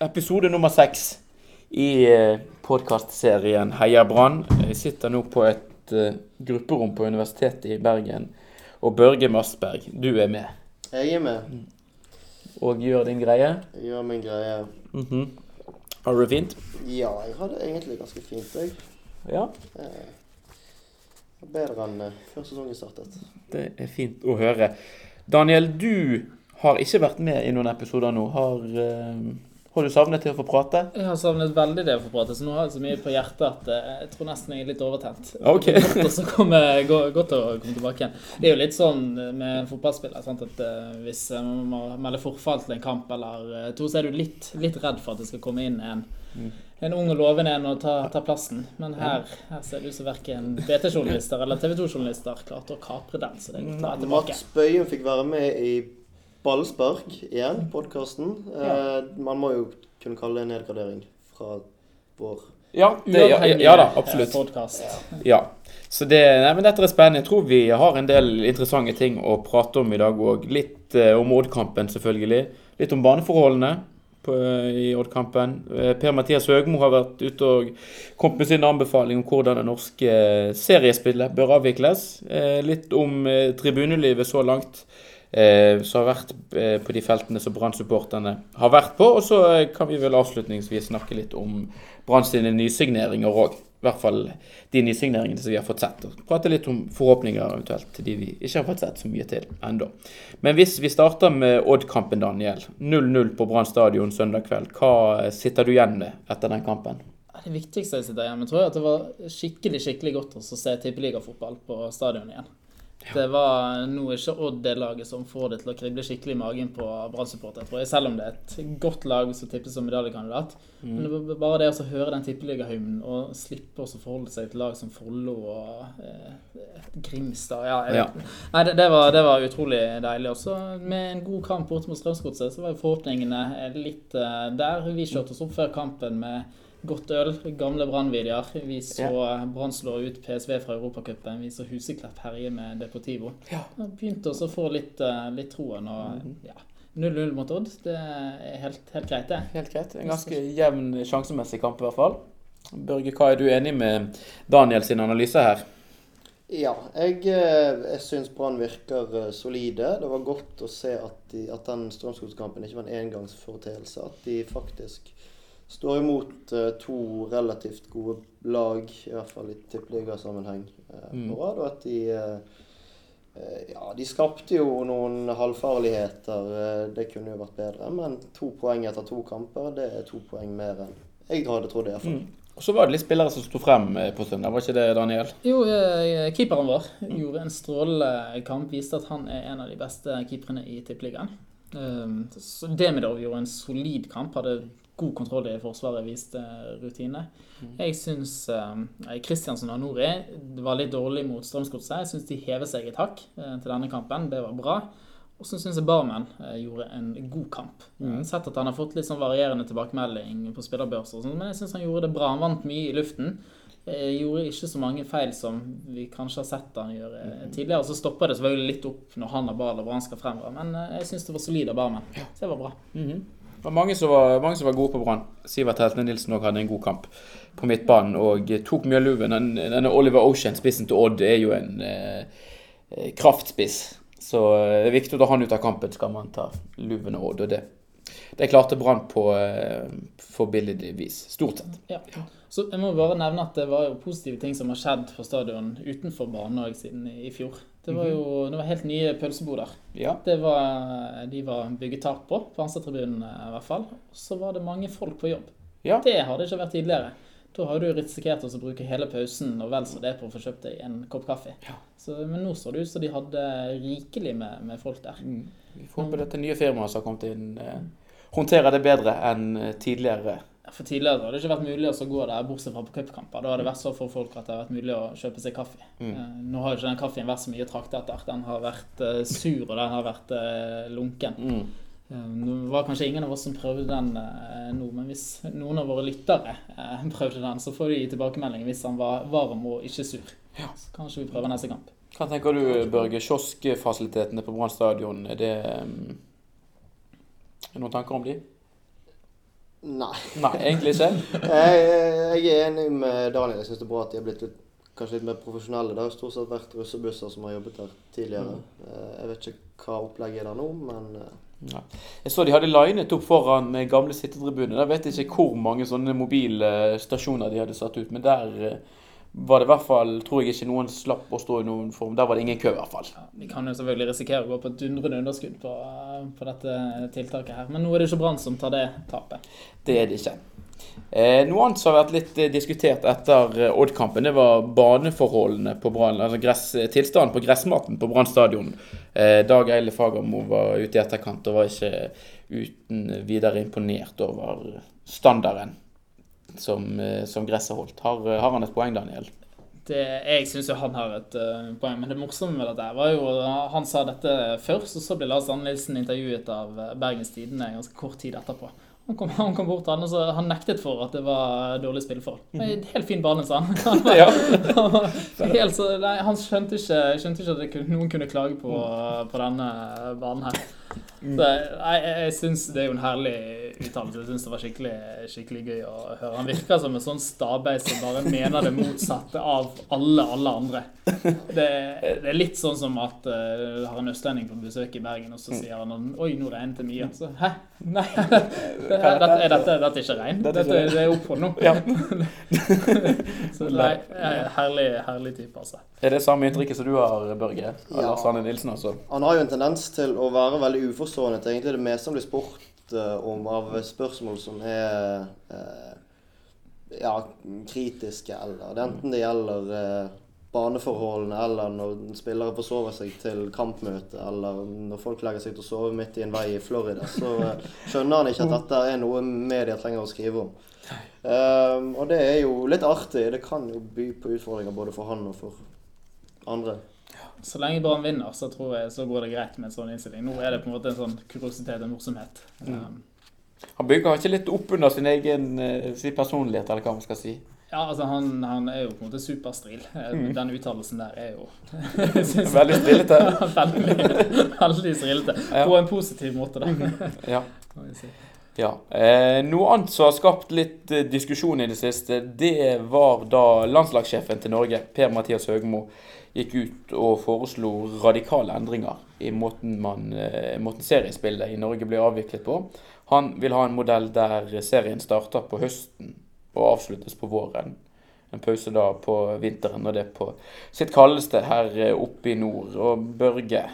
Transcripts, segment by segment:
episode nummer seks i eh, podkastserien Heia Brann. Jeg sitter nå på et eh, grupperom på Universitetet i Bergen, og Børge Mastberg, du er med Jeg er med. og gjør din greie. Jeg gjør min greie. Mhm. Har du det fint? Ja, jeg har det egentlig ganske fint, jeg. Ja, Eh, Bedre enn eh, før sesongen startet. det er fint å høre. Daniel, du har ikke vært med i noen episoder nå. Har, eh, har du savnet til å få prate? Jeg har savnet veldig det å få prate, så nå har jeg så mye på hjertet at eh, jeg tror nesten jeg er litt overtent. Ok. Og så kommer jeg godt å komme tilbake igjen. Det er jo litt sånn med en fotballspiller sant? at eh, hvis eh, man må melde forfall til en kamp eller eh, to, så er du litt, litt redd for at det skal komme inn en, Mm. en ung og lovende en å ta, ta plassen. Men her, her ser det ut som verken BT-journalister eller TV 2-journalister klarte å kapre den. Så det er godt tilbake. Mats Bøyen fikk være med i Ballspark igjen, podkasten. Eh, man må jo kunne kalle det en nedgradering fra vår Ja, det, ja, ja da, absolutt. Podcast. Ja. Så det, nei, men dette er spennende. Jeg tror vi har en del interessante ting å prate om i dag òg. Litt eh, om Odd-kampen, selvfølgelig. Litt om baneforholdene på, i Odd-kampen. Eh, Per-Mathias Høgmo har vært ute og kommet med sin anbefaling om hvordan det norske seriespillet bør avvikles. Eh, litt om eh, tribunelivet så langt. Eh, som har vært eh, på de feltene som Brann-supporterne har vært på. Og så eh, kan vi vel avslutningsvis snakke litt om Brann sine nysigneringer òg. I hvert fall de nysigneringene som vi har fått sett. Og prate litt om forhåpninger eventuelt til de vi ikke har fått sett så mye til ennå. Men hvis vi starter med Odd-kampen, Daniel. 0-0 på Brann stadion søndag kveld. Hva sitter du igjen med etter den kampen? Det viktigste jeg sitter igjen med, tror jeg at det var skikkelig skikkelig godt å se tippeligafotball på stadion igjen. Det var nå ikke Odd det laget som får det til å krible skikkelig i magen på tror jeg. Selv om det er et godt lag som tippes som medaljekandidat. Men det var bare det å høre den tippeligahymnen og slippe å forholde seg til lag som Follo og eh, Grimstad ja, Ja. Nei, det, det, var, det var utrolig deilig. Også med en god kamp borte mot Strømsgodset, så var forhåpningene litt eh, der. Vi kjørte oss opp før kampen med godt øl, gamle Brann-videoer. Vi så Brann slå ut PSV fra Europacupen. Vi så Huseklepp herje med Deportivo. Ja. Begynte også å få litt, eh, litt troen. Og ja, 0-0 mot Odd, det er helt, helt greit, det. Helt greit. En ganske jevn sjansemessig kamp i hvert fall. Børge, hva er du enig med Daniel sin analyse her? Ja, jeg, eh, jeg syns Brann virker eh, solide. Det var godt å se at, de, at den Strømsgodskampen ikke var en engangsforeteelse. At de faktisk står imot eh, to relativt gode lag, i hvert fall i tippeligasammenheng, uh, Mm. på rad. Og at de Ja, de skapte jo noen halvfarligheter. eh, det kunne jo vært bedre. Men to poeng etter to kamper, det er to poeng mer enn jeg hadde trodd, iallfall. Mm. Og så var det litt spillere som sto frem eh, på søndag, var ikke det, Daniel? Jo, keeperen vår gjorde en strålende kamp. Viste at han er en av de beste keeperne i tippeligaen. Demidov gjorde en solid kamp. Hadde god kontroll i forsvaret, viste rutine. Jeg syns um, Kristiansen og Nori var litt dårlig mot Strømsgodset. Jeg syns de hever seg et hakk eh, til denne kampen. Det var bra. Og så syns jeg Barmen eh, gjorde en god kamp. Jeg har sett at han har fått litt sånn varierende tilbakemelding på spillerbørser, men jeg syns han gjorde det bra. Han vant mye i luften. Eh, gjorde ikke så mange feil som vi kanskje har sett han gjøre eh, tidligere. Så stopper det selvfølgelig litt opp når han har ball og han skal fremover, men eh, jeg syns det var solid av Barmen. Så det var bra. Det var mange som var, mange som var gode på Brann. Sivert Heltene Nilsen også hadde en god kamp på midtbanen og tok mye av luven. Den- Denne Oliver Ocean, spissen til Odd, er jo en eh, kraftspiss. Så eh, det er viktig å ta han ut av kampen, skal man ta luven og Odd. Og det, det klarte Brann på eh, forbilledlig vis. Stort sett. Ja. Så jeg må bare nevne at det var jo positive ting som har skjedd for stadion utenfor banen òg siden i fjor. Det var jo det var helt nye pølseboder. Ja. Det var, de var bygget tak på, på Hansa-tribunen i hvert fall. Så var det mange folk på jobb. Ja. Det har det ikke vært tidligere. Da har du risikert å bruke hele pausen og vel så det på å få kjøpt deg en kopp kaffe. Ja. Så, men nå så det ut som de hadde rikelig med, med folk der. Mm. Vi får håpe dette nye firmaet som har kommet inn, eh, håndterer det bedre enn eh, tidligere. For tidligere hadde det ikke vært mulig å gå der, bortsett fra på cupkamper. Da har det vært så for folk at det har vært mulig å kjøpe seg kaffe. Mm. Eh, Nå har jo ikke den kaffen vært så mye traktet etter. Den har vært eh, sur, og den har vært eh, lunken. Mm. Nå var kanskje ingen av oss som prøvde den nå, men hvis noen av våre lyttere prøvde den, så får de tilbakemelding hvis han var varm og ikke sur. Ja. Så kanskje vi prøver neste kamp. Hva tenker du, Børge? Kioskfasilitetene på Brann stadion, er det er det noen tanker om de? Nei. Nei, egentlig ikke. Jeg, jeg er enig med Daniel. Jeg syns det er bra at de har blitt litt, kanskje litt mer profesjonelle. Det har jo stort sett vært russebusser som har jobbet der tidligere. Mm. Jeg vet ikke hva opplegget er der nå, men eh, Nei. Jeg så de hadde linet opp foran eh, gamle sittetribune. Der vet jeg ikke hvor mange sånne mobilstasjoner de hadde satt ut, men der eh, var det i hvert fall Tror jeg ikke noen slapp å stå i noen form. Der var det ingen kø, i hvert fall. Ja, vi kan jo selvfølgelig risikere å gå på et dundrende underskudd på, på dette tiltaket her. Men nå er det ikke Brann som tar det tapet. Det er det ikke. Eh, noe annet som har vært litt eh, diskutert etter eh, Odd-kampen, det var baneforholdene på Brann. Altså gress, tilstanden på gressmaten på Brann stadion. Eh, Dag Eile Fagermo var ute i etterkant og var ikke uten videre imponert over standarden som, eh, som gresset holdt. Har, har han et poeng, Daniel? Det, jeg syns jo han har et uh, poeng, men det morsomme med dette var jo Han sa dette først, og så ble Lars Arne intervjuet av eh, Bergens Tidende ganske kort tid etterpå. Han kom, han kom bort til han, og så han nektet for at det var dårlig spilleforhold. En Helt fin bane, sa han. Han, var- han, var helt så, nei, han skjønte ikke, skjønte ikke at kunne, noen kunne klage på, på denne banen her. Så, nei, jeg syns det er jo en herlig uttalelse. Jeg syns det var skikkelig, skikkelig gøy å høre. Han virker som en sånn stabeis som bare mener det motsatte av alle, alle andre. Det, det er litt sånn som at uh, har en østlending på besøk i Bergen, og så sier han Oi, nå regnet det mye. Så hæ? Nei, det, dette, er dette, dette er ikke regn. Dette er det er opphold nå. Ja. Så nei, herlig, herlig type, altså. Er det samme inntrykket som du har, Børge? Av Ja. Lars Arne Nilsen, altså? Han har jo en tendens til å være veldig uforstående til egentlig det meste som blir spurt om av spørsmål som er eh, ja, kritiske, eller enten det gjelder eh, baneforholdene, eller når spillere forsover seg til kampmøte, eller når folk legger seg til å sove midt i en vei i Florida, så eh, skjønner han ikke at dette er noe media trenger å skrive om. Um, og det er jo litt artig. Det kan jo by på utfordringer både for han og for andre. Så lenge Brann vinner, så tror jeg så går det greit med en sånn innstilling. Nå er det på en måte en sånn kuriositet, en morsomhet. Um, Han bygger ikke litt opp under sin egen eh, sin personlighet, eller hva man skal si. Ja, altså han, han er jo på en måte superstril. Mm. Den uttalelsen der er jo Veldig stillete. veldig, veldig strilete. Ja. På en positiv måte, da. Ja. jeg si. ja. Eh, noe annet som har skapt litt eh, diskusjon i det siste, det var da landslagssjefen til Norge, Per-Mathias Høgmo, gikk ut og foreslo radikale endringer i måten, man, eh, måten seriespillet i Norge blir avviklet på. Han vil ha en modell der serien starter på høsten og avsluttes på våren. En pause da på vinteren, og det er på sitt kaldeste her eh, oppe i nord. Og Børge,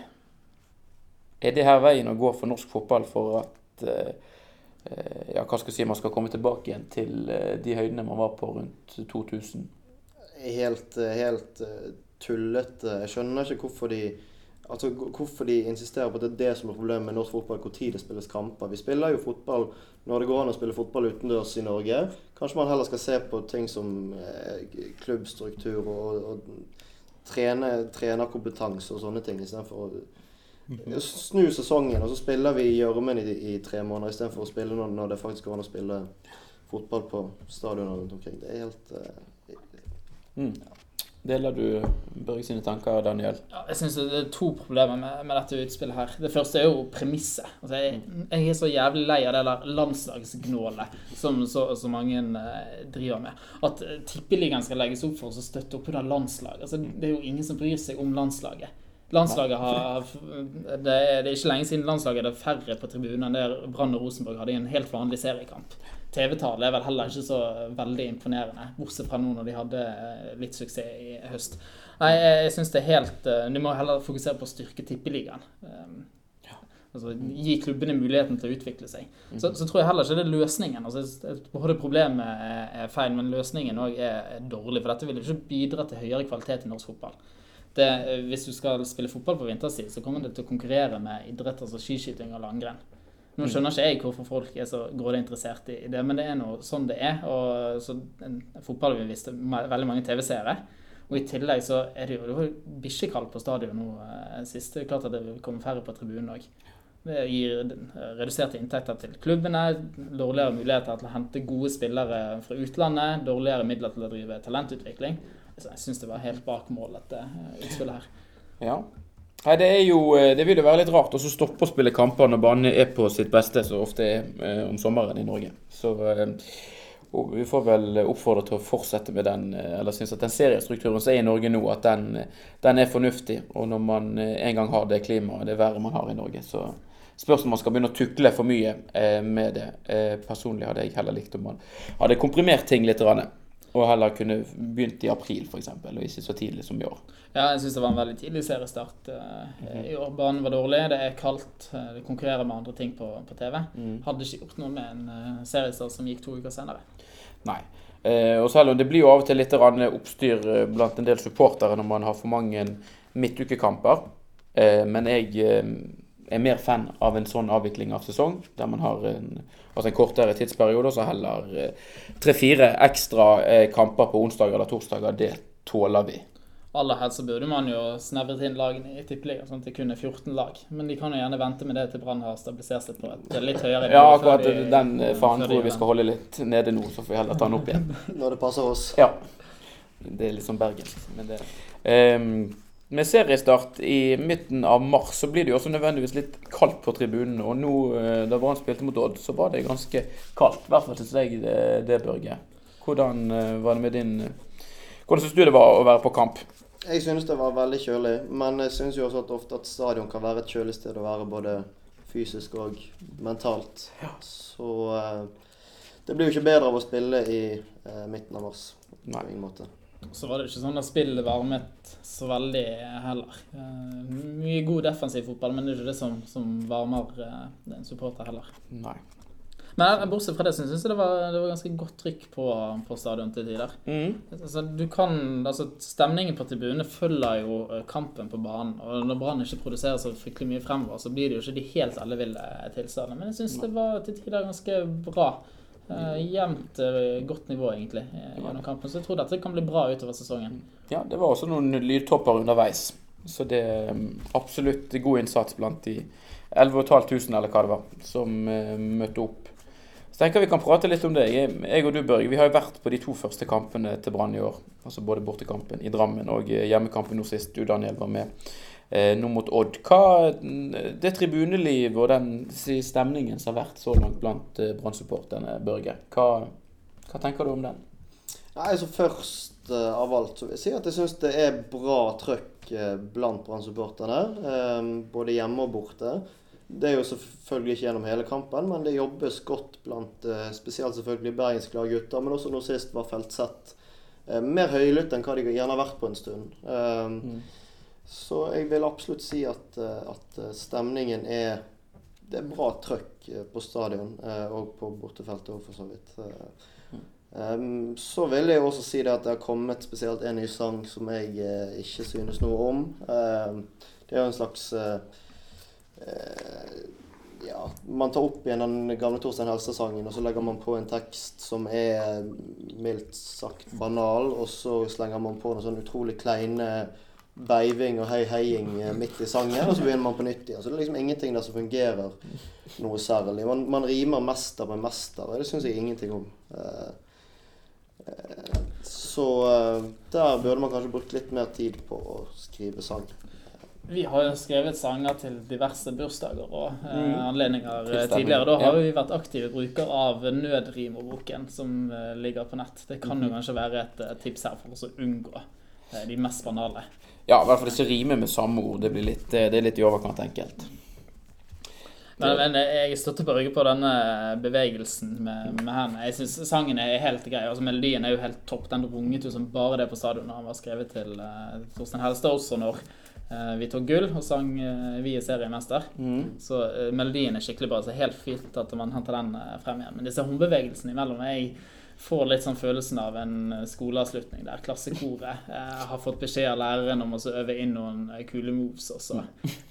er det her veien å gå for norsk fotball for at eh, ja, hva skal jeg si, man skal komme tilbake igjen til de høydene man var på rundt 2000? helt, helt tullete. Jeg skjønner ikke hvorfor de Altså, Hvorfor de insisterer på at det er det som er problemet med norsk fotball, hvor tid det spilles kamper. Vi spiller jo fotball når det går an å spille fotball utendørs i Norge. Kanskje man heller skal se på ting som eh, klubbstruktur og, og trene, trenerkompetanse og sånne ting, istedenfor å snu sesongen. Og så spiller vi i gjørmen i, i tre måneder istedenfor å spille når, når det faktisk går an å spille fotball på stadioner rundt omkring. Det er helt eh, Mm. Deler du Børge sine tanker, Daniel? Ja, jeg synes det er to problemer med, med dette utspillet her. Det første er jo premisset. Altså, jeg, jeg er så jævlig lei av det der landslagsgnålet som så, så mange eh, driver med. At eh, tippeligaen skal legges opp for å støtte opp under landslaget. Altså, det er jo ingen som bryr seg om landslaget. Landslaget har det er, det er ikke lenge siden landslaget hadde færre på tribunen enn det Brann og Rosenborg hadde i en helt vanlig seriekamp. TV-tallet er vel heller ikke så veldig imponerende, bortsett fra nå når de hadde eh, litt suksess i høst. Nei, jeg, jeg synes det er helt eh, Du må heller fokusere på å styrke tippeligaen. Um, Altså, gi klubbene muligheten til å utvikle seg. Så, så tror jeg heller ikke det er løsningen. Altså, både problemet er, feil, men løsningen òg er dårlig. For dette vil ikke bidra til høyere kvalitet i norsk fotball. Det, eh, hvis du skal spille fotball på vinterstid, så kommer det til å konkurrere med idretter som skiskyting og langrenn. Nå skjønner ikke jeg hvorfor folk er så grådig interessert i det, men det er nå sånn det er. Og så fotball vil vise veldig mange TV-seere. Og i tillegg så er det jo, det var jo på stadion nå eh, sist. Det er klart at det vil komme færre på tribunen òg. Det gir reduserte inntekter til klubbene, dårligere muligheter til å hente gode spillere fra utlandet, dårligere midler til å drive talentutvikling. Så jeg syns det var helt bak mål, dette eh, utspillet her. Ja. Nei, det jo eh, Det vil jo være litt rart å stoppe å spille kamper når banen er på sitt beste, som ofte er eh, om sommeren i Norge. Så vi får vel oppfordre til å fortsette med den, eller synes at den seriestrukturen som er i Norge nå, at den, den er fornuftig. Og når man en gang har det klimaet, det været man har i Norge, så spørs om man skal begynne å tukle for mye med det. Personlig hadde jeg heller likt om man hadde komprimert ting litt. Rann, og heller kunne begynt i april, f.eks., og ikke så tidlig som i år. Ja, jeg syns det var en veldig tidlig seriestart eh, i år. Banen var dårlig, det er kaldt, eh, det konkurrerer med andre ting på, på TV. Mm. Hadde ikke gjort noe med en eh, seriestart som gikk to uker senere. Nei. Og selv om det blir jo av og til litt oppstyr blant en del supportere når man har for mange midtukekamper, men jeg er mer fan av en sånn avvikling av sesong, der man har en, altså en kortere tidsperiode, og så heller eh, tre-fire ekstra eh, kamper på onsdager eller torsdager. Det tåler vi. Aller helst så burde man jo snevret inn lagene i Tippeligaen, sånn at det kun er 14 lag. Men de kan jo gjerne vente med det til Brann har stabilisert seg på et litt høyere Ja, akkurat de- den faren faen tror jeg vi skal holde litt nede nå, så får vi heller ta den opp igjen. Når det passer oss. Ja. Det er litt sånn Bergen. Men det Ehm, Med seriestart i midten av mars så blir det jo også nødvendigvis litt kaldt på tribunen. Og nå eh, da Brann spilte mot Odd, så var det ganske kaldt. I hvert fall syns jeg det, det, Børge. Hvordan eh, var det med din Hvordan syns du det var å være på kamp? Jeg synes det var veldig kjølig, men jeg synes jo også at ofte at stadion kan være et kjølig sted å være både fysisk og mentalt. Så eh, det blir jo ikke bedre av å spille i eh, midten av mars. På ingen måte. Så var det ikke sånn at spillet varmet så veldig heller. Eh, mye god defensiv fotball, men det er ikke det som, som varmer eh, en supporter heller. Nei. Men bortsett fra det syns jeg det var, det var ganske godt trykk på, på stadion til tider. Mm. Altså, du kan, altså, stemningen på tribunene følger jo eh, kampen på banen. Og når Brann ikke produserer så fryktelig mye fremover, så blir det jo ikke de helt elleville tilstandene. Men jeg syns det var til tider ganske bra. Eh, jevnt uh, godt nivå, egentlig, eh, gjennom kampen. Så jeg tror dette kan bli bra utover sesongen. Ja, det var også noen lydtopper underveis. Så det er mm, absolutt god innsats blant de 11 500 eller hva det var, som uh, møtte opp. Så tenker vi kan prate litt om det. Jeg, jeg og du, Børge, vi har jo vært på de to første kampene til Brann i år. Altså både bortekampen i Drammen og hjemmekampen nå sist du, Daniel, var med. Eh, nå mot Odd. Hva mm, Det tribunelivet og den stemningen som har vært så langt blant eh, Brann-supporterne, Børge. Hva, hva tenker du om den? Nei, altså Først eh, av alt så vil jeg si at jeg syns det er bra trøkk eh, blant Brann-supporterne. både hjemme og borte. Det er jo selvfølgelig ikke gjennom hele kampen, men det jobbes godt blant spesielt selvfølgelig bergensklare gutter, men også nå sist var Feltsett eh, mer høylytt enn hva de gjerne har vært på en stund. Eh, Så jeg vil absolutt si at, eh, at eh, stemningen er Det er bra trøkk eh, på stadion og på bortefeltet òg, for så vidt. Um, så vil jeg også si det at det har kommet spesielt en ny sang som jeg uh, ikke synes noe om. Uh, det er jo en slags uh, Ja, man tar opp igjen den gamle Torstein Helse-sangen, og så legger man på en tekst som er mildt sagt banal, og så slenger man på noen sånn utrolig kleine beiving og hei-heiing eh, midt i sangen, og så begynner man på nytt igjen. Så det er liksom ingenting der som fungerer noe særlig. Man, man rimer mester med mester, og det syns jeg ingenting om. Eh, eh, så der burde man kanskje brukt litt mer tid på å skrive sang. Vi har jo skrevet sanger til diverse bursdager og eh, Mm. anledninger tidligere. Da har ja. vi vært aktive brukere av Nødrimerboken som eh, ligger på nett. Det kan jo Mhm. kanskje være et eh, tips her for oss å unngå de mest banale. Ja, i hvert fall ikke rime med samme ord. Det, blir litt, eh, det er litt i overkant enkelt. Men, men eh, jeg støtter på ryggen på denne bevegelsen med, med hendene. Jeg syns sangen er helt grei. altså Melodien er jo helt topp. Den runget jo som bare det på stadion da han var skrevet til uh, Torstein Helstad også når uh, vi tok gull og sang uh, 'Vi er seriemester'. Mm. Så uh, melodien er skikkelig bra. Så helt fint at man henter den eh, frem igjen. Men disse håndbevegelsene imellom Jeg får litt sånn følelsen av en eh, skoleavslutning der klassekoret eh, har fått beskjed av læreren om å øve inn noen eh, kule moves, og så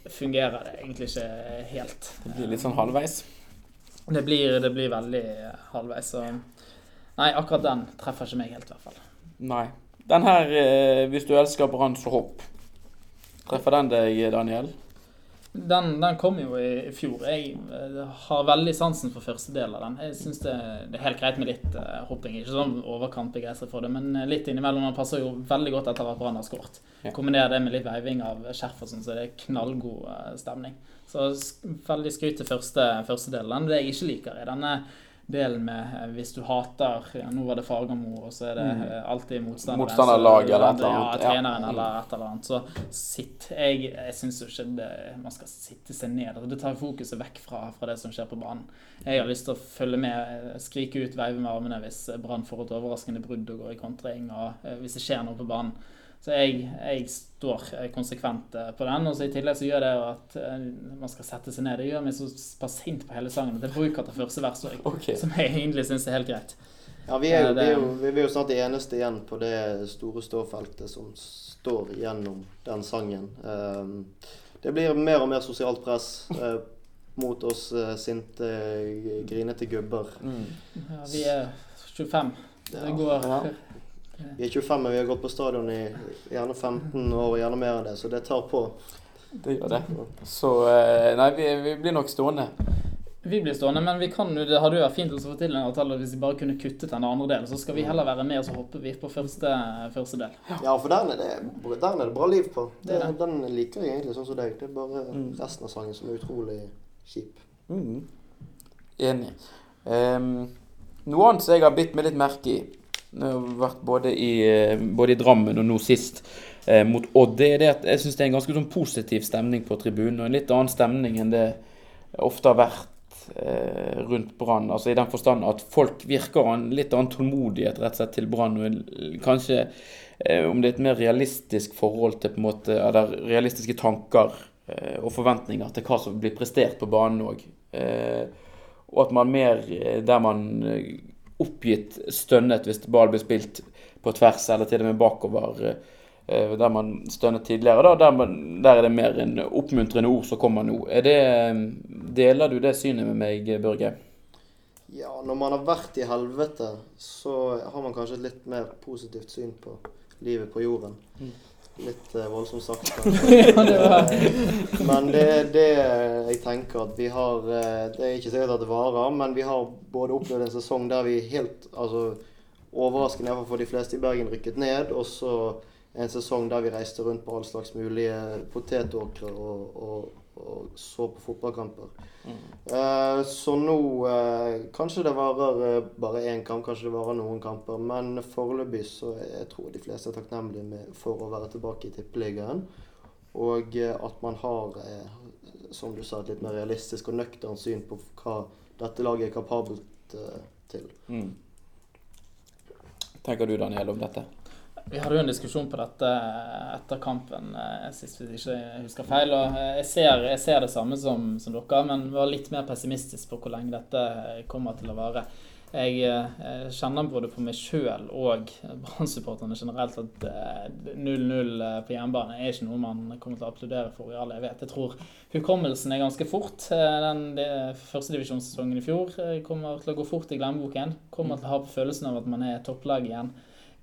fungerer det egentlig ikke helt. Det blir litt sånn halvveis. Det blir, det blir veldig halvveis. Så Nei, akkurat den treffer ikke meg helt, i hvert fall. Nei. Den her, eh, hvis du elsker Brann, så hopp. Treffer den deg, Daniel? Den, den kom jo i fjor. Jeg eh, har veldig sansen for første del av den. Jeg syns det, det, er helt greit med litt uh, hopping. Ikke sånn overkant begeistret for det, men eh, litt innimellom. Den passer jo veldig godt etter at Brann har skåret. Ja. Kombiner det med litt veiving av skjerf og sånn, så det er knallgod uh, stemning. Så veldig skryt til første, første den, Det jeg ikke liker, er denne delen med eh, hvis du hater ja, Nå var det Fagermo, og så er det mm. eh, alltid motstanderen. Motstanderlag eller et eller annet. Ja, treneren ja. eller et eller annet. Så sitt Jeg, jeg syns ikke det, man skal sitte seg ned. Det tar fokuset vekk fra, fra, det som skjer på banen. Jeg har lyst til å følge med, eh, skrike ut, veive med armene hvis Brann får et overraskende brudd og går i kontring, og hvis det skjer noe på banen. Så jeg, jeg, står konsekvent eh, på den. Og så i tillegg så gjør det at eh, man skal sette seg ned. Det gjør meg så pass sint på hele sangen at jeg bruker til første vers òg. Okay. Som jeg egentlig syns er helt greit. Ja, vi er, jo, vi, er jo, vi er jo snart de eneste igjen på det store ståfeltet som står gjennom den sangen. Ehm, det blir mer og mer sosialt press eh, mot oss sinte, grinete gubber. Mm. Ja, vi er 25. Det går ja. Vi er 25, men vi har gått på stadion i gjerne 15 år og gjerne mer enn det, så det tar på. Det gjør det. Så eh, nei, vi, vi blir nok stående. Vi blir stående, men vi kan, det hadde jo vært fint å få til en avtale hvis vi bare kunne kuttet den andre delen. Så skal vi heller være med og så hopper vi på første, første del. Ja, for den er, det, den er det bra liv på. Det, det. Den liker jeg egentlig sånn som deg. Det er bare mm. resten av sangen som er utrolig kjip. Mm. Enig. Um, noe annet som jeg har bitt meg litt merke i har vært både i, eh, både i Drammen og nå sist eh, mot Odd. Det er det at jeg syns det er en ganske sånn positiv stemning på tribunen. Og en litt annen stemning enn det ofte har vært eh, rundt Brann. Altså I den forstand at folk virker en litt annen tålmodighet rett og slett til Brann. Kanskje eh, om det er et mer realistisk forhold til på en måte, eller realistiske tanker eh, og forventninger til hva som blir prestert på banen òg. Eh, og at man mer der man oppgitt stønnet hvis ball blir spilt på tvers, eller til og med bakover. Eh, der man stønnet tidligere. Da, der, der, er det mer en oppmuntrende ord som kommer nå. Det, deler du det synet med meg, Børge? Ja, når man har vært i helvete, så har man kanskje et litt mer positivt syn på livet på jorden. Mm. Litt uh, voldsomt sagt, men det er det jeg tenker at vi har Det er ikke sikkert at det varer, men vi har både opplevd en sesong der vi helt altså, overraskende iallfall for de fleste i Bergen rykket ned, og så en sesong der vi reiste rundt på all slags mulige potetåkre og, og og så på fotballkamper. Mm. Eh, så nå eh, Kanskje det varer uh, bare én kamp, kanskje det varer noen kamper. Men foreløpig så jeg tror de fleste er takknemlige for å være tilbake i Tippeligaen. Og at man har, som du sa, et litt mer realistisk og nøkternt syn på hva dette laget er kapabelt til. Mm. Tenker du, Daniel, om dette? Vi hadde jo en diskusjon på dette etter kampen eh, sist, hvis jeg ikke husker feil. og eh, Jeg ser, jeg ser det samme som, som, dere, men var litt mer pessimistisk på hvor lenge dette kommer til å vare. Jeg, jeg eh, kjenner både på meg sjøl og Brann-supporterne generelt at 0-0 på hjemmebane er ikke noe man kommer til å applaudere for i all evighet. Jeg tror hukommelsen er ganske fort. Den førstedivisjonssesongen i fjor kommer til å gå fort i glemmeboken. Kommer til å ha på følelsen av at man er topplag igjen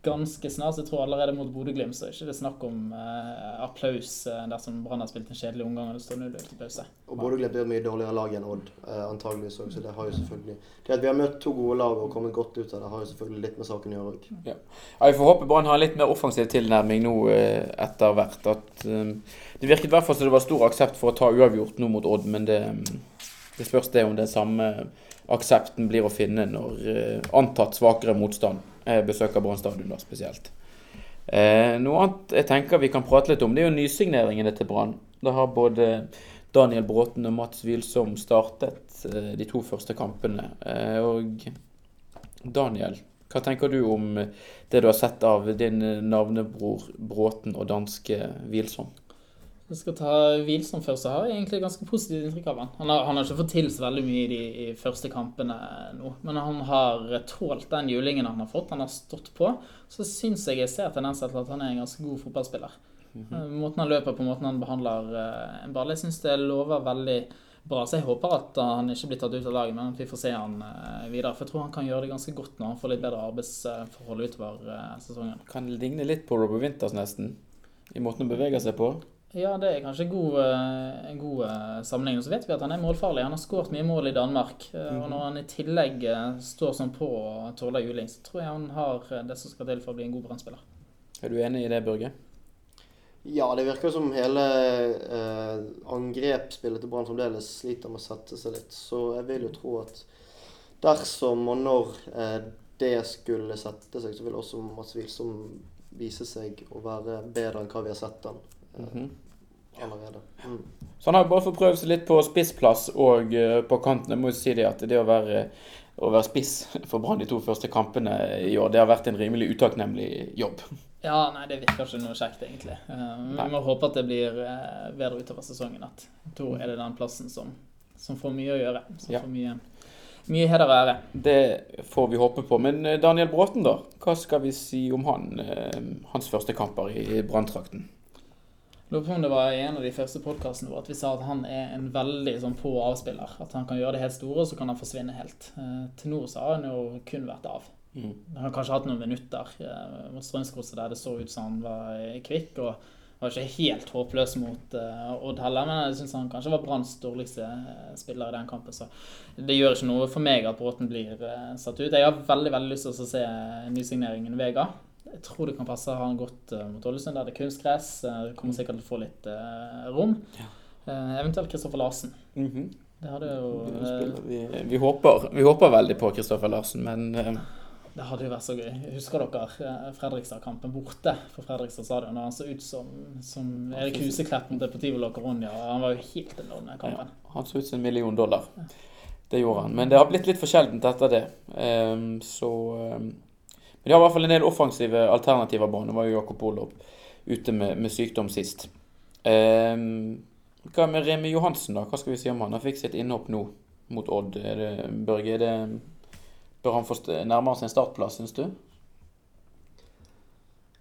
ganske snart. Så jeg tror allerede mot Bodø-Glimt så er det ikke snakk om uh, applaus uh, dersom Brann har spilt en kjedelig omgang og det står 0 til pause. Og Bodø-Glimt er et mye dårligere lag enn Odd, uh, antageligvis òg, så det har jo selvfølgelig Det at vi har møtt to gode lag og kommet godt ut av det, har jo selvfølgelig litt med saken å gjøre òg. Ja. ja. vi får håpe Brann har en litt mer offensiv tilnærming nå etter hvert. At um, Det virket i hvert fall som det var stor aksept for å ta uavgjort nå mot Odd, men det, det spørs det om det samme aksepten blir å finne når antatt svakere motstand besøker Brann stadion spesielt. Eh, noe annet jeg tenker vi kan prate litt om, det er jo nysigneringene til Brann. Da har både Daniel Bråten og Mats Wilsom startet eh, de to første kampene. Eh, og Daniel, hva tenker du om det du har sett av din navnebror Bråten og danske Wilsom? Jeg skal ta Wilson først, så har jeg egentlig ganske positivt inntrykk av han. Han har, han har ikke fått til så veldig mye i de i første kampene nå, men han har tålt den julingen han har fått. Han har stått på. Så syns jeg jeg ser tendenser til at han er en ganske god fotballspiller. Mm -hmm. Måten han løper på, måten han behandler eh, en ball, jeg syns det lover veldig bra. Så jeg håper at han ikke blir tatt ut av laget, men at vi får se han eh, videre. For jeg tror han kan gjøre det ganske godt når han får litt bedre arbeidsforhold utover sesongen. Kan ligne litt på Robert Winters nesten? I måten han beveger seg på? Ja, det er kanskje god, eh, en god eh, sammenligning. Så vet vi at han er målfarlig. Han har skåret mye mål i Danmark. eh, Og når han i tillegg står sånn på og tåler juling, så tror jeg han har det som skal til for å bli en god brannspiller. Er du enig i det, Børge? Ja, det virker som hele eh, angrepsspillet til Brann fremdeles sliter med å sette seg litt. Så jeg vil jo tro at dersom og når eh, det skulle sette seg, så vil også Mats Wilsom vise seg å være bedre enn hva vi har sett han Mhm. allerede. Mm. Så han har bare fått prøvd seg litt på spissplass og eh, på kanten. Jeg må jo si det at det å være, å være spiss for Brann de to første kampene i år, det har vært en rimelig utakknemlig jobb. Ja, nei, det virker ikke noe kjekt, egentlig. Eh, Vi må håpe at det blir eh, bedre utover sesongen. At da er det den plassen som, som får mye å gjøre. Som Ja. får mye, mye heder og ære. Det får vi håpe på. Men Daniel Bråten, da? Hva skal vi si om han? Hans første kamper i Branntrakten? Lurer på om det var i en av de første podkastene våre at vi sa at han er en veldig sånn på- og avspiller. At han kan gjøre det helt store, og så kan han forsvinne helt. Eh, til nå så har han jo kun vært av. Mm. Han har kanskje hatt noen minutter eh, mot Strømsgodset der det så ut som han var eh, kvikk. og var ikke helt håpløs mot uh, Odd heller, men jeg syns han kanskje var Branns dårligste eh, spiller i den kampen. Så det gjør ikke noe for meg at Bråten blir eh, satt ut. Jeg har veldig veldig lyst til å se nysigneringen Vega. Jeg tror det kan passe han godt uh, mot Ålesund, der det er kunstgress. Uh, kommer sikkert til å få litt eh, rom. Eh, eventuelt Kristoffer Larsen. Mhm. Det hadde jo eh, Vi, vi, håper, vi håper veldig på Kristoffer Larsen, men eh, Det hadde jo vært så gøy. Husker dere eh, Fredrikstad-kampen borte på Fredrikstad stadion? Da han så ut som, som Erik Huseklepp mot Deportivo La Coruña. Han var jo helt enorm den ja, kampen. han så ut som en million dollar. Det gjorde han. Men det har blitt litt for sjeldent etter det. Ehm, så ehm, Men de har i hvert fall en del offensive alternativer på. Nå var jo Jakob Olof ute med, med sykdom sist. Ehm, hva med Remi Johansen, da? Hva skal vi si om han? Han fikk sitt innhopp nå mot Odd. Er det, Børge, er det Bør han få nærmere seg en startplass, syns du?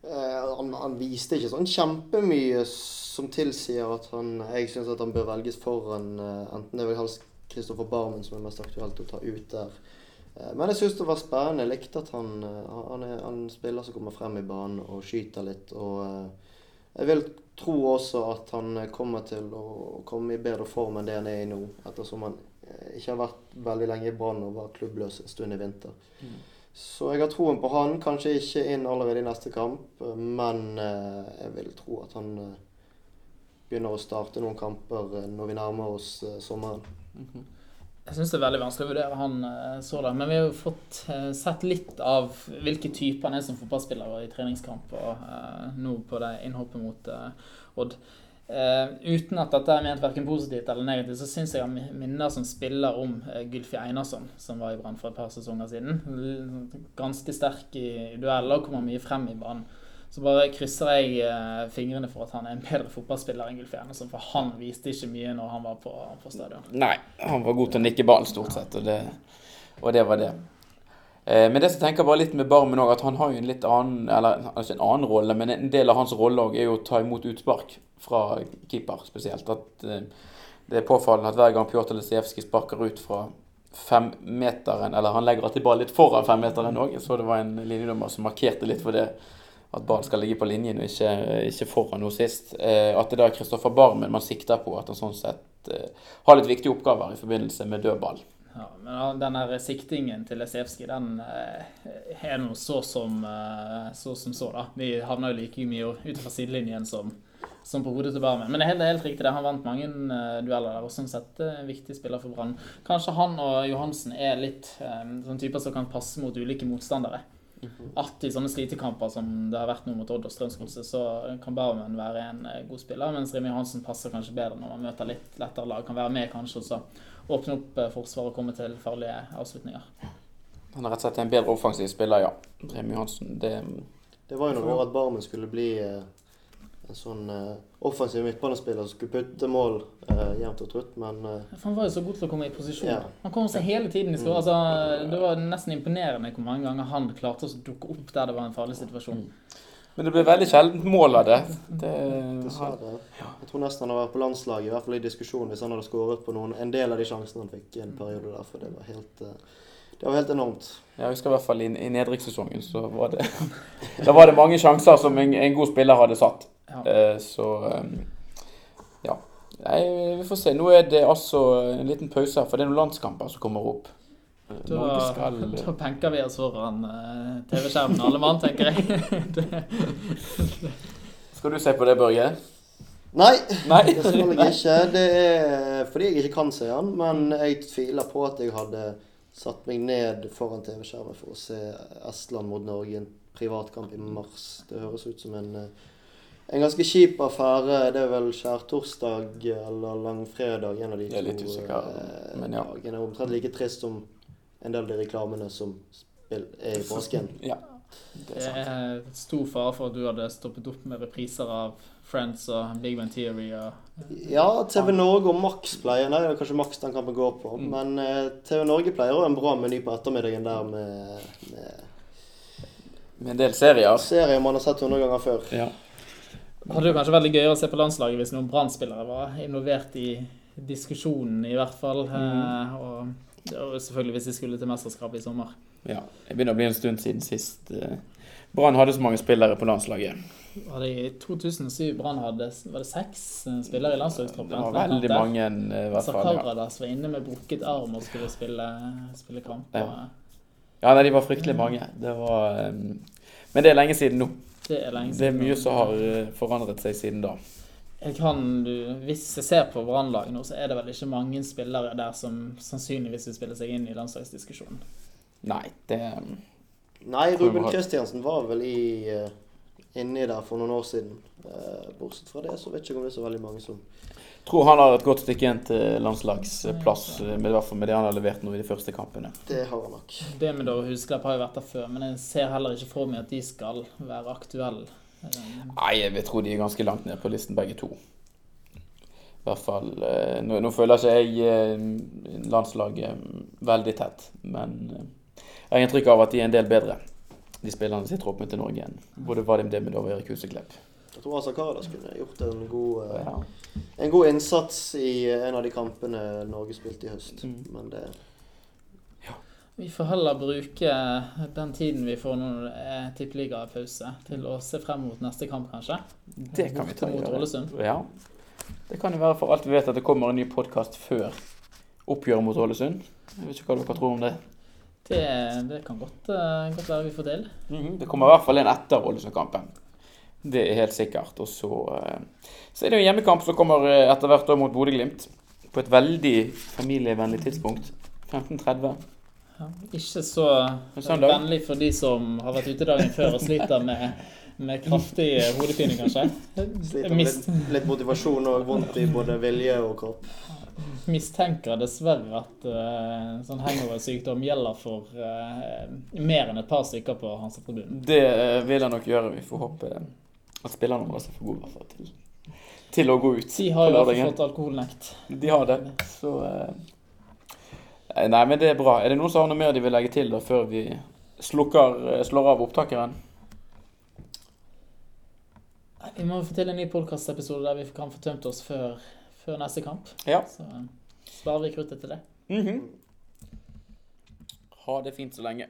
Eh, han, han viste ikke sånn kjempemye som tilsier at han Jeg syns at han bør velges foran eh, enten det er vel helst Kristoffer Barmen som er mest aktuelt å ta ut der. Eh, men jeg syns det var spennende. Jeg likte at han, eh, han er en spiller som kommer frem i banen og skyter litt. Og eh, jeg vil tro også at han kommer til å komme i bedre form enn det han er i nå. Ettersom han ikke har vært veldig lenge i Brann og var klubbløs en stund i vinter. Så jeg har troen på han. Kanskje ikke inn allerede i neste kamp, men jeg vil tro at han begynner å starte noen kamper når vi nærmer oss sommeren. Jeg syns det er veldig vanskelig å vurdere han eh, så langt. Men vi har jo fått eh, sett litt av hvilke typer han er som fotballspiller i treningskamp og nå på det innhoppet mot eh, Odd. Uh, uten at dette er ment verken positivt eller negativt, så syns jeg han minner som spiller om eh, Gylfi Einarsson, som var i Brann for et par sesonger siden. Ganske sterk i dueller, kommer mye frem i banen. Så bare krysser jeg uh, fingrene for at han er en bedre fotballspiller enn Gulf Einarsson, for han viste ikke mye når han var på, på stadion. Nei, han var god til å nikke ballen stort sett, og det, og det var det. Eh, Men det som tenker bare litt med Barmen òg, at han har jo en litt annen Eller altså en annen rolle, men en del av hans rolle òg er jo å ta imot utspark fra keeper spesielt. At eh, det er påfallende at hver gang Pjotr Lesijevskij sparker ut fra femmeteren, eller han legger alltid ballen litt foran femmeteren òg, så det var en linjedommer som markerte litt for det. At ballen skal ligge på linjen og ikke, ikke foran noe sist. Eh, At det da er Kristoffer Barmen man sikter på, at han sånn sett eh, har litt viktige oppgaver i forbindelse med dødball. Ja, men den her siktingen til Lesevskij, den eh, er noe så som så som så, da. De havner jo like mye utenfor sidelinjen som, som på hodet til Barmen. Men det er helt, helt riktig, det. Han vant mange dueller der, og sånn sett en viktig spiller for Brann. Kanskje han og Johansen er litt sånn typer som kan passe mot ulike motstandere. At i sånne slitekamper som det har vært nå mot Odd og Strømsgodset, så kan Barmen være en eh, god spiller, mens Remi Johansen passer kanskje bedre når man møter litt lettere lag. Kan være med kanskje også åpne opp eh, forsvaret og komme til farlige avslutninger. Han er rett og slett en bedre offensiv spiller, ja. Remi Hansen, det Det var jo noe år at Barmen skulle bli eh, en sånn eh, offensiv midtbanespiller som skulle putte mål eh, jevnt og trutt, men eh, For Han var jo så god til å komme i posisjon. Ja. Han kom seg hele tiden i skår. Altså, det var nesten imponerende hvor mange ganger han klarte å dukke opp der det var en farlig situasjon. Men det ble veldig sjeldent mål av det. det dessverre. Jeg tror nesten han har vært på landslaget, i hvert fall i diskusjon, hvis han hadde skåret på noen, en del av de sjansene han fikk i en periode der, for det var helt eh, det var helt enormt. jeg husker i hvert fall i, i nedrykkssesongen så var det Da var det mange sjanser som en, en god spiller hadde satt. Ja. Eh, Så ja. Nei, vi får se. Nå er det altså en liten pause, her, for det er noen landskamper som kommer opp. Da, Norge skal da benker vi oss foran eh, TV-skjermen alle mann, tenker jeg. det, Skal du se på det, Børge? Nei, Nei. det skal jeg ikke. Det er fordi jeg ikke kan se han, men jeg tviler på at jeg hadde satt meg ned foran TV-skjermen for å se Estland mot Norge i en privatkamp i mars. Det høres ut som en, eh, en ganske kjip affære. Det er vel skjærtorsdag eller langfredag, en av de er litt to usikker, eh, men ja. dagene. Omtrent like trist som en del av de reklamene som er i påsken. Ja, det er det er stor fare for at du hadde stoppet opp med repriser av Friends og Big Bang Theory og Ja, TV Norge og Max pleier Nei, det er kanskje Max den kampen går på. Mm. Men eh, TV Norge pleier også en bra meny på ettermiddagen der med, med Med en del serier. serier man har sett 100 ganger før. Ja. Det hadde jo kanskje vært gøy å se på landslaget hvis noen Brann-spillere var involvert i diskusjonen, i hvert fall. Eh, og, og selvfølgelig hvis de skulle til mesterskapet i sommer. ja. Det begynner å bli en stund siden sist. eh, Brann hadde så mange spillere på landslaget. Var det I 2007 Brann hadde var det seks eh, spillere i landslagstroppen. Det var veldig mange, i hvert fall. Ja. Var inne med brukket arm og skulle spille, spille kamp. Ja. ja, nei, de var fryktelig mange. Det var Men det er lenge siden nå. Det er lenge Det er mye som har eh, forandret seg siden da. Jeg kan, du, hvis jeg ser på Brannlaget nå, så er det vel ikke mange spillere der som sannsynligvis vil spille seg inn i landslagsdiskusjonen. Nei, det Nei, Ruben Kristiansen var vel i eh, inni der for noen år siden. Eh, bortsett fra det så vet jeg ikke om det er så veldig mange som tror han har et godt stykke igjen til landslagsplass, med, i hvert fall med det han har levert nå i de første kampene. Det har han nok. Det med da Husklepp har jo vært der før, men jeg ser heller ikke for meg at de skal være aktuelle. Nei, jeg vil tro de er ganske langt ned på listen begge to. I hvert fall eh, Nå, nå føler ikke jeg eh, landslaget veldig tett, men eh, jeg har inntrykk av at de er en del bedre, de spillerne som sitter oppe til Norge, enn både Vadim Demidov og Erik Huseklepp. Jeg tror Asa Karadas kunne gjort en god, eh, Ja. en god innsats i eh, en av de kampene Norge spilte i høst. Mm. Men det Vi får heller bruke den tiden vi får når det er tippeligapause, til å se frem mot neste kamp, kanskje. Det kan vi ta mot. Ålesund. Ja. Det kan jo være for alt vi vet at det kommer en ny podkast før oppgjøret mot Ålesund. Jeg vet ikke hva dere tror om det. Det, det kan godt, eh, godt være vi får til. Det kommer i hvert fall en etter Ålesund-kampen. Det er helt sikkert. Og så, eh, så er det jo hjemmekamp som kommer eh, etter hvert da mot Bodø-Glimt. På et veldig familievennlig tidspunkt. 15.30. Ja, ikke så En vennlig for de som har vært ute dagen før og sliter med, med kraftig hodepine, kanskje. sliter med litt, litt motivasjon og vondt i både vilje og kropp. mistenker dessverre at uh, sånn hangover-sykdom gjelder for uh, mer enn et par stykker på Hansa-tribunen. Det vil jeg nok gjøre. Vi får håpe at spillerne våre er for gode til, til å gå ut De har jo lørdagen. fått alkoholnekt. De har det. Så eh, Nei, men det er bra. Er det noen som har noe mer de vil legge til da, før vi slukker, eh, slår av opptakeren? Vi må få til en ny podkastepisode der vi kan få tømt oss før, før neste kamp. Ja. Så sparer vi kruttet til det. Mhm. Ha det fint så lenge.